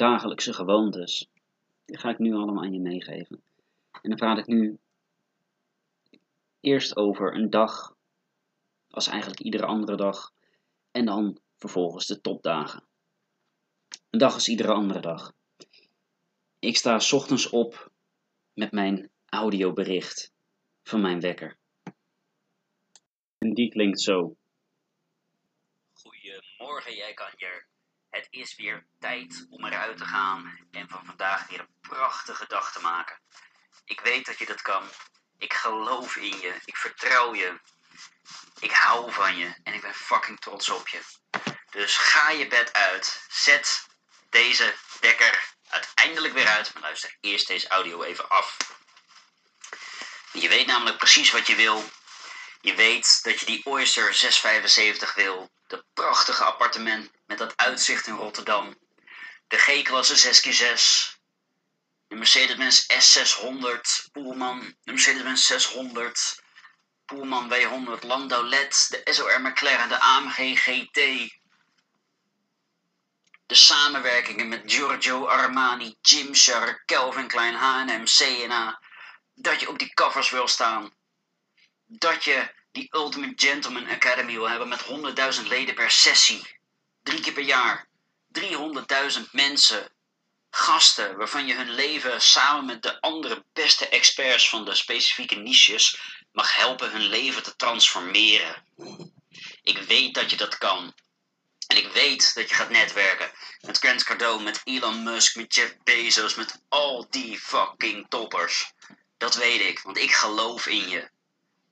dagelijkse gewoontes. Die ga ik nu allemaal aan je meegeven. En dan praat ik nu eerst over een dag als eigenlijk iedere andere dag. En dan vervolgens de topdagen. Een dag als iedere andere dag. Ik sta s ochtends op met mijn audiobericht van mijn wekker. En die klinkt zo. Goedemorgen, jij kan hier. Het is weer tijd om eruit te gaan en van vandaag weer een prachtige dag te maken. Ik weet dat je dat kan. Ik geloof in je. Ik vertrouw je. Ik hou van je en ik ben fucking trots op je. Dus ga je bed uit. Zet deze wekker uiteindelijk weer uit. Maar luister eerst deze audio even af. Je weet namelijk precies wat je wil. Je weet dat je die Oyster 675 wil. Dat prachtige appartement met dat uitzicht in Rotterdam. De G-klasse 6x6. De Mercedes-Benz S600 Poelman. De Mercedes-Benz 600. Poelman W100 Landau LED. De SOR McLaren. De AMG GT. De samenwerkingen met Giorgio Armani, Gymshark, Calvin Klein, H&M, C&A. Dat je op die covers wil staan. Dat je die Ultimate Gentleman Academy wil hebben met 100.000 leden per sessie. Drie keer per jaar. 300.000 mensen. Gasten waarvan je hun leven samen met de andere beste experts van de specifieke niches mag helpen hun leven te transformeren. Ik weet dat je dat kan. En ik weet dat je gaat netwerken met Grant Cardone, met Elon Musk, met Jeff Bezos, met al die fucking toppers. Dat weet ik, want ik geloof in je.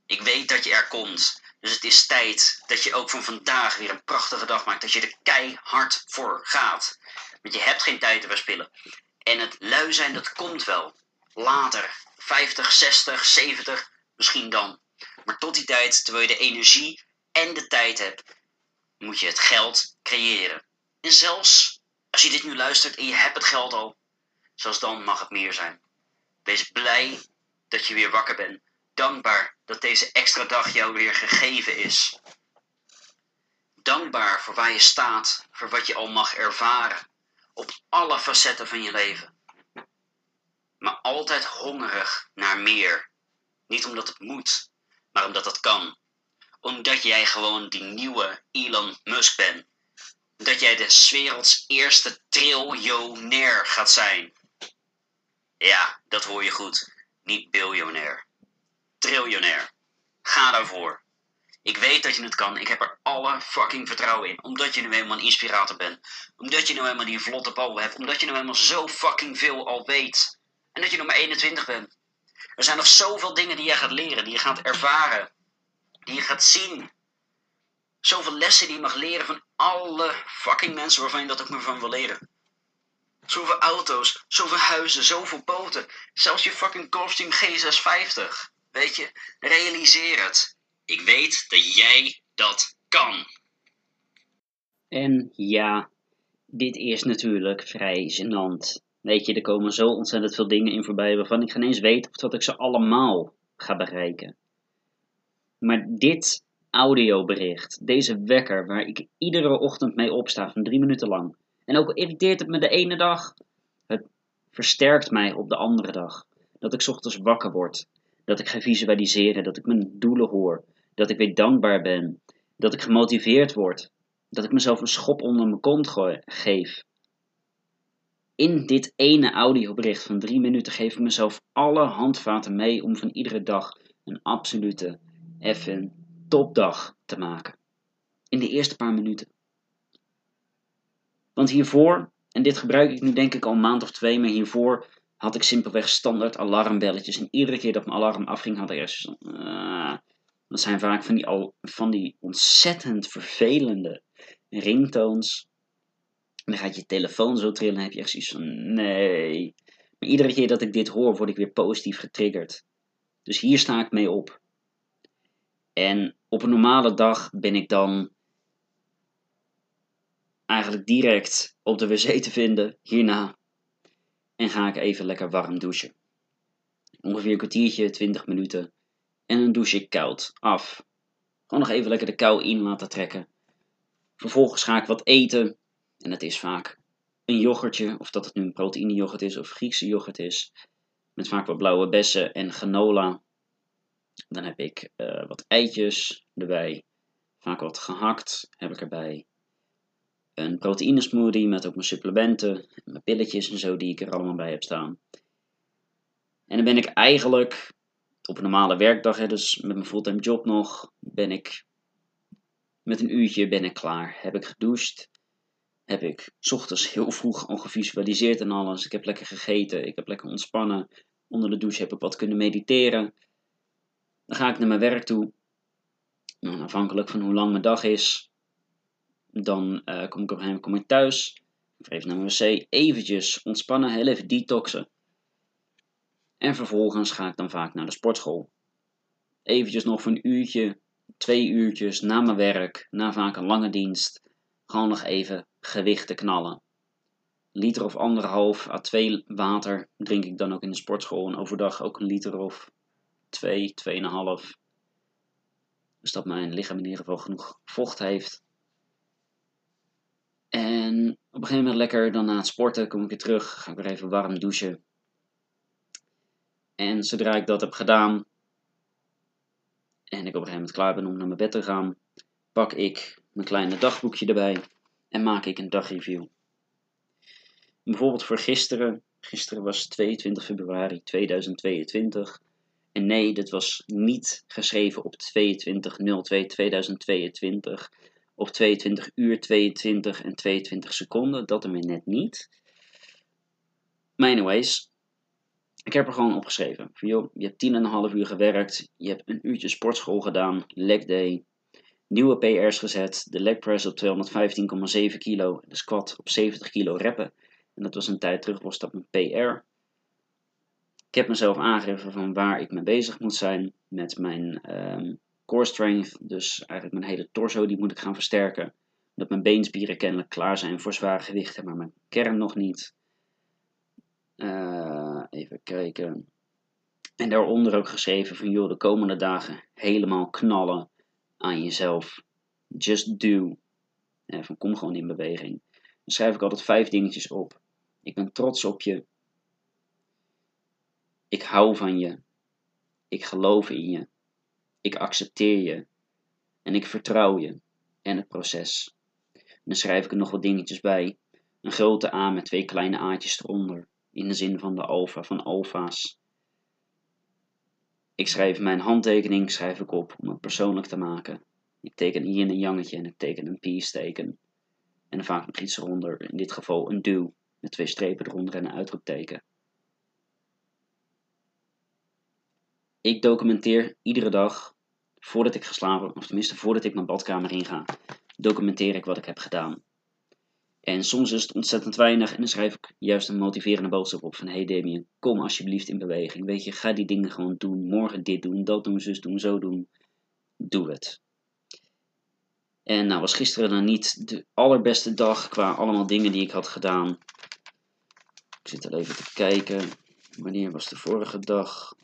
Ik weet dat je er komt. Dus het is tijd dat je ook van vandaag weer een prachtige dag maakt. Dat je er keihard voor gaat. Want je hebt geen tijd te verspillen. En het lui zijn, dat komt wel. Later. 50, 60, 70, misschien dan. Maar tot die tijd, terwijl je de energie en de tijd hebt, moet je het geld creëren. En zelfs als je dit nu luistert en je hebt het geld al, zelfs dan mag het meer zijn. Wees blij dat je weer wakker bent. Dankbaar dat deze extra dag jou weer gegeven is. Dankbaar voor waar je staat, voor wat je al mag ervaren, op alle facetten van je leven. Maar altijd hongerig naar meer. Niet omdat het moet, maar omdat het kan. Omdat jij gewoon die nieuwe Elon Musk bent. Dat jij de werelds eerste triljonair gaat zijn. Ja, dat hoor je goed. Niet biljonair. Triljonair. Ga daarvoor. Ik weet dat je het kan. Ik heb er alle fucking vertrouwen in. Omdat je nu eenmaal een inspirator bent. Omdat je nu eenmaal die vlotte bal hebt. Omdat je nu eenmaal zo fucking veel al weet. En dat je nog maar 21 bent. Er zijn nog zoveel dingen die je gaat leren. Die je gaat ervaren. Die je gaat zien. Zoveel lessen die je mag leren van alle fucking mensen waarvan je dat ook maar van wil leren. Zoveel auto's, zoveel huizen, zoveel boten. Zelfs je fucking Gulfstream G650. Weet je, realiseer het. Ik weet dat jij dat kan. En ja, dit is natuurlijk vrij gênant. Weet je, er komen zo ontzettend veel dingen in voorbij waarvan ik geen eens weet of dat ik ze allemaal ga bereiken. Maar dit audiobericht, deze wekker waar ik iedere ochtend mee opsta van drie minuten lang. En ook al irriteert het me de ene dag, het versterkt mij op de andere dag. Dat ik ochtends wakker word, dat ik ga visualiseren, dat ik mijn doelen hoor, dat ik weer dankbaar ben, dat ik gemotiveerd word, dat ik mezelf een schop onder mijn kont geef. In dit ene audiobericht van drie minuten geef ik mezelf alle handvaten mee om van iedere dag een absolute, effen topdag te maken. In de eerste paar minuten. Want hiervoor, en dit gebruik ik nu denk ik al een maand of twee, maar hiervoor had ik simpelweg standaard alarmbelletjes. En iedere keer dat mijn alarm afging, had ik eerst. Uh, dat zijn vaak van die, al, van die ontzettend vervelende ringtones. En dan gaat je telefoon zo trillen en heb je echt zoiets van nee. Maar iedere keer dat ik dit hoor, word ik weer positief getriggerd. Dus hier sta ik mee op. En op een normale dag ben ik dan eigenlijk direct op de wc te vinden hierna. En ga ik even lekker warm douchen. Ongeveer een kwartiertje, 20 minuten. En dan douche ik koud af. Gewoon nog even lekker de kou in laten trekken. Vervolgens ga ik wat eten. En dat is vaak een yoghurtje, of dat het nu een proteïne yoghurt is of Griekse yoghurt is, met vaak wat blauwe bessen en granola. Dan heb ik uh, wat eitjes erbij, vaak wat gehakt heb ik erbij. Een proteïne smoothie met ook mijn supplementen, mijn pilletjes en zo die ik er allemaal bij heb staan. En dan ben ik eigenlijk op een normale werkdag, hè, dus met mijn fulltime job nog, ben ik met een uurtje ben klaar. Heb ik gedoucht, heb ik s ochtends heel vroeg al gevisualiseerd en alles. Ik heb lekker gegeten, ik heb lekker ontspannen. Onder de douche heb ik wat kunnen mediteren. Dan ga ik naar mijn werk toe. Nou, afhankelijk van hoe lang mijn dag is, dan uh, kom ik op een gegeven moment thuis. Even naar mijn wc, eventjes ontspannen, heel even detoxen. En vervolgens ga ik dan vaak naar de sportschool. Eventjes nog voor een uurtje, twee uurtjes na mijn werk, na vaak een lange dienst, gewoon nog even gewichten knallen. Liter of anderhalf à twee water drink ik dan ook in de sportschool. En overdag ook een liter of twee, tweeënhalf. Dus dat mijn lichaam in ieder geval genoeg vocht heeft. En op een gegeven moment lekker dan na het sporten kom ik weer terug. Ga ik weer even warm douchen. En zodra ik dat heb gedaan en ik op een gegeven moment klaar ben om naar mijn bed te gaan, pak ik mijn kleine dagboekje erbij en maak ik een dagreview. Bijvoorbeeld voor gisteren. Gisteren was 22 februari 2022. En nee, dit was niet geschreven op 22.02.2022. Op 22 uur 22 en 22 seconden. Dat er net niet. Maar anyways, ik heb er gewoon opgeschreven. Je hebt 10,5 uur gewerkt. Je hebt een uurtje sportschool gedaan. Leg day. Nieuwe PR's gezet. De leg press op 215,7 kilo. De squat op 70 kilo reppen. En dat was een tijd terug, was dat mijn PR. Ik heb mezelf aangegeven van waar ik mee bezig moet zijn met mijn um, core strength. Dus eigenlijk mijn hele torso, die moet ik gaan versterken. Dat mijn beenspieren kennelijk klaar zijn voor zware gewichten, maar mijn kern nog niet. Uh, even kijken. En daaronder ook geschreven van joh, de komende dagen helemaal knallen aan jezelf. Just do. En van kom gewoon in beweging. Dan schrijf ik altijd vijf dingetjes op. Ik ben trots op je. Ik hou van je. Ik geloof in je. Ik accepteer je. En ik vertrouw je. En het proces. Dan schrijf ik er nog wat dingetjes bij. Een grote A met twee kleine A'tjes eronder. In de zin van de alfa, van alfa's. Ik schrijf mijn handtekening schrijf ik op om het persoonlijk te maken. Ik teken hier een jangetje en ik teken een peace teken. En vaak nog iets eronder, in dit geval een do, met twee strepen eronder en een uitroepteken. Ik documenteer iedere dag, voordat ik ga slapen, of tenminste voordat ik mijn badkamer inga, documenteer ik wat ik heb gedaan. En soms is het ontzettend weinig en dan schrijf ik juist een motiverende boodschap op van hey Damien, kom alsjeblieft in beweging. Weet je, ga die dingen gewoon doen. Morgen dit doen, dat doen, zus doen, zo doen. Doe het. En nou was gisteren dan niet de allerbeste dag qua allemaal dingen die ik had gedaan. Ik zit al even te kijken. Wanneer was de vorige dag?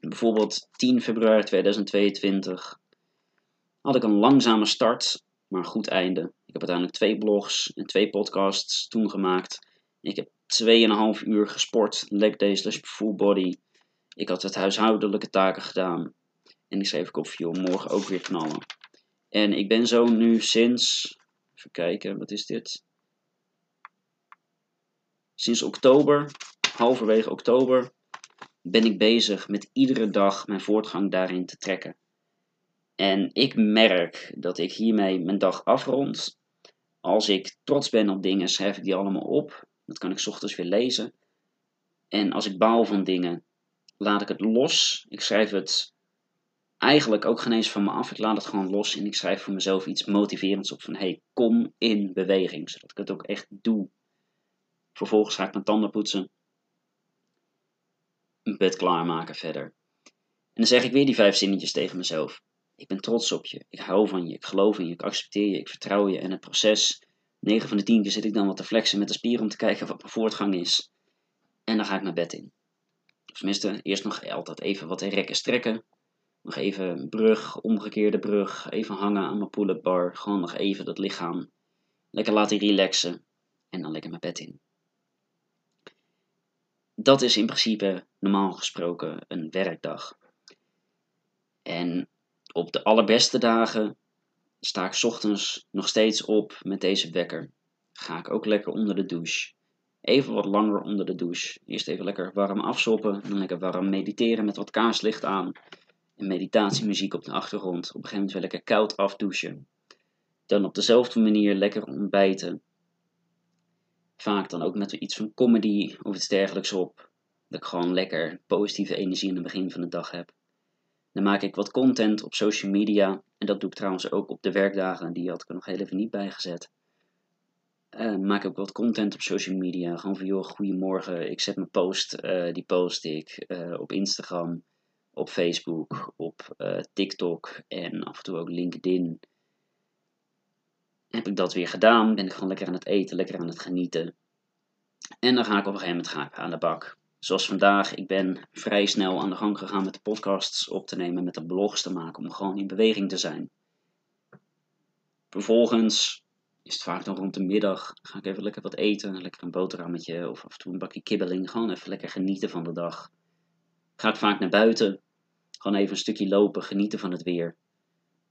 Bijvoorbeeld 10 februari 2022 had ik een langzame start, maar goed einde. Ik heb uiteindelijk twee blogs en twee podcasts toen gemaakt. Ik heb 2,5 uur gesport, leg day slash full body. Ik had het huishoudelijke taken gedaan. En ik schreef ik op, joh, morgen ook weer knallen. En ik ben zo nu sinds, even kijken, wat is dit? Sinds oktober, halverwege oktober, ben ik bezig met iedere dag mijn voortgang daarin te trekken. En ik merk dat ik hiermee mijn dag afrond. Als ik trots ben op dingen, schrijf ik die allemaal op. Dat kan ik ochtends weer lezen. En als ik baal van dingen, laat ik het los. Ik schrijf het eigenlijk ook geen eens van me af. Ik laat het gewoon los en ik schrijf voor mezelf iets motiverends op van hey, kom in beweging, zodat ik het ook echt doe. Vervolgens ga ik mijn tanden poetsen, een bed klaarmaken verder. En dan zeg ik weer die vijf zinnetjes tegen mezelf. Ik ben trots op je, ik hou van je, ik geloof in je, ik accepteer je, ik vertrouw je en het proces. 9 van de 10 keer zit ik dan wat te flexen met de spier om te kijken wat mijn voortgang is. En dan ga ik naar bed in. tenminste, eerst nog altijd even wat rekken strekken. Nog even een brug, omgekeerde brug. Even hangen aan mijn pull-up bar. Gewoon nog even dat lichaam lekker laten relaxen. en dan lekker mijn bed in. Dat is in principe normaal gesproken een werkdag. En op de allerbeste dagen sta ik ochtends nog steeds op met deze wekker. Ga ik ook lekker onder de douche. Even wat langer onder de douche. Eerst even lekker warm afsoppen, dan lekker warm mediteren met wat kaarslicht aan. En meditatiemuziek op de achtergrond. Op een gegeven moment weer lekker koud afdouchen. Dan op dezelfde manier lekker ontbijten. Vaak dan ook met iets van comedy of iets dergelijks op. Dat ik gewoon lekker positieve energie in het begin van de dag heb. Dan maak ik wat content op social media. En dat doe ik trouwens ook op de werkdagen. Die had ik er nog heel even niet bij gezet. Uh, maak ik wat content op social media. Gewoon van joh, goedemorgen. Ik zet mijn post. Uh, die post ik uh, op Instagram, op Facebook, op TikTok en af en toe ook LinkedIn. Heb ik dat weer gedaan? Ben ik gewoon lekker aan het eten, lekker aan het genieten. En dan ga ik op een gegeven moment ga ik aan de bak. Zoals vandaag, ik ben vrij snel aan de gang gegaan met de podcasts op te nemen, met de blogs te maken, om gewoon in beweging te zijn. Vervolgens is het vaak dan rond de middag, ga ik even lekker wat eten, lekker een boterhammetje of af en toe een bakje kibbeling, gewoon even lekker genieten van de dag. Ga ik vaak naar buiten, gewoon even een stukje lopen, genieten van het weer.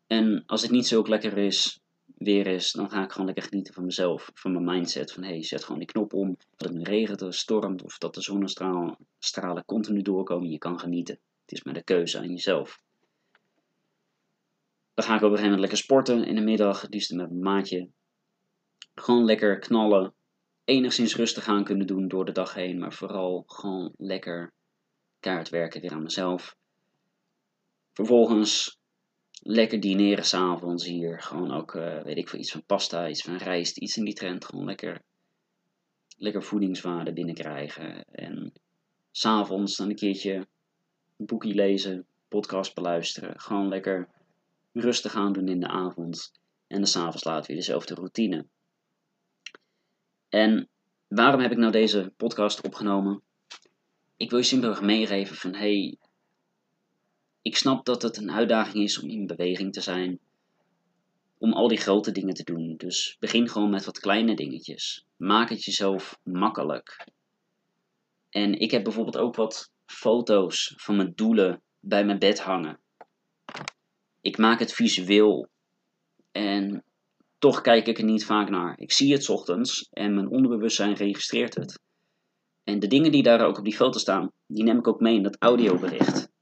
En als het niet zo lekker is, weer is, dan ga ik gewoon lekker genieten van mezelf, van mijn mindset. Van hey, zet gewoon die knop om. Dat het nu regent of stormt of dat de zonnestralen continu doorkomen. Je kan genieten. Het is maar de keuze aan jezelf. Dan ga ik op een gegeven moment lekker sporten in de middag, liefst met mijn maatje. Gewoon lekker knallen. Enigszins rustig aan kunnen doen door de dag heen, maar vooral gewoon lekker kaart werken weer aan mezelf. Vervolgens lekker dineren s'avonds hier. Gewoon ook, uh, weet ik veel, iets van pasta, iets van rijst, iets in die trend. Gewoon lekker, lekker voedingswaarde binnenkrijgen. En s'avonds dan een keertje een boekje lezen, podcast beluisteren. Gewoon lekker rustig aan doen in de avond. En dan s'avonds laat weer dezelfde routine. En waarom heb ik nou deze podcast opgenomen? Ik wil je simpelweg meegeven van, hey, ik snap dat het een uitdaging is om in beweging te zijn. Om al die grote dingen te doen. Dus begin gewoon met wat kleine dingetjes. Maak het jezelf makkelijk. En ik heb bijvoorbeeld ook wat foto's van mijn doelen bij mijn bed hangen. Ik maak het visueel. En toch kijk ik er niet vaak naar. Ik zie het ochtends en mijn onderbewustzijn registreert het. En de dingen die daar ook op die foto staan, die neem ik ook mee in dat audiobericht.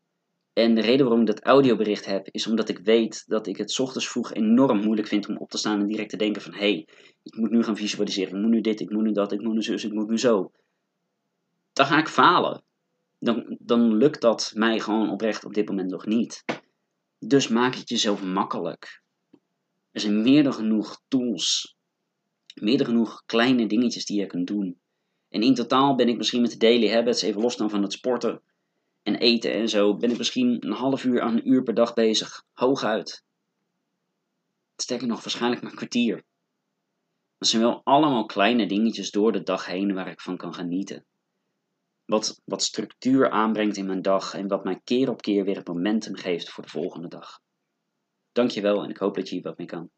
En de reden waarom ik dat audiobericht heb, is omdat ik weet dat ik het ochtends vroeg enorm moeilijk vind om op te staan en direct te denken van hé, hey, ik moet nu gaan visualiseren, ik moet nu dit, ik moet nu dat, ik moet nu zus, ik moet nu zo. Dan ga ik falen. Dan, dan lukt dat mij gewoon oprecht op dit moment nog niet. Dus maak het jezelf makkelijk. Er zijn meer dan genoeg tools. Meer dan genoeg kleine dingetjes die je kunt doen. En in totaal ben ik misschien met de daily habits, even los dan van het sporten, en eten en zo, ben ik misschien een half uur aan een uur per dag bezig. Hooguit. Sterker nog, waarschijnlijk maar een kwartier. Dat zijn wel allemaal kleine dingetjes door de dag heen waar ik van kan genieten. Wat, wat structuur aanbrengt in mijn dag en wat mij keer op keer weer het momentum geeft voor de volgende dag. Dankjewel en ik hoop dat je hier wat mee kan.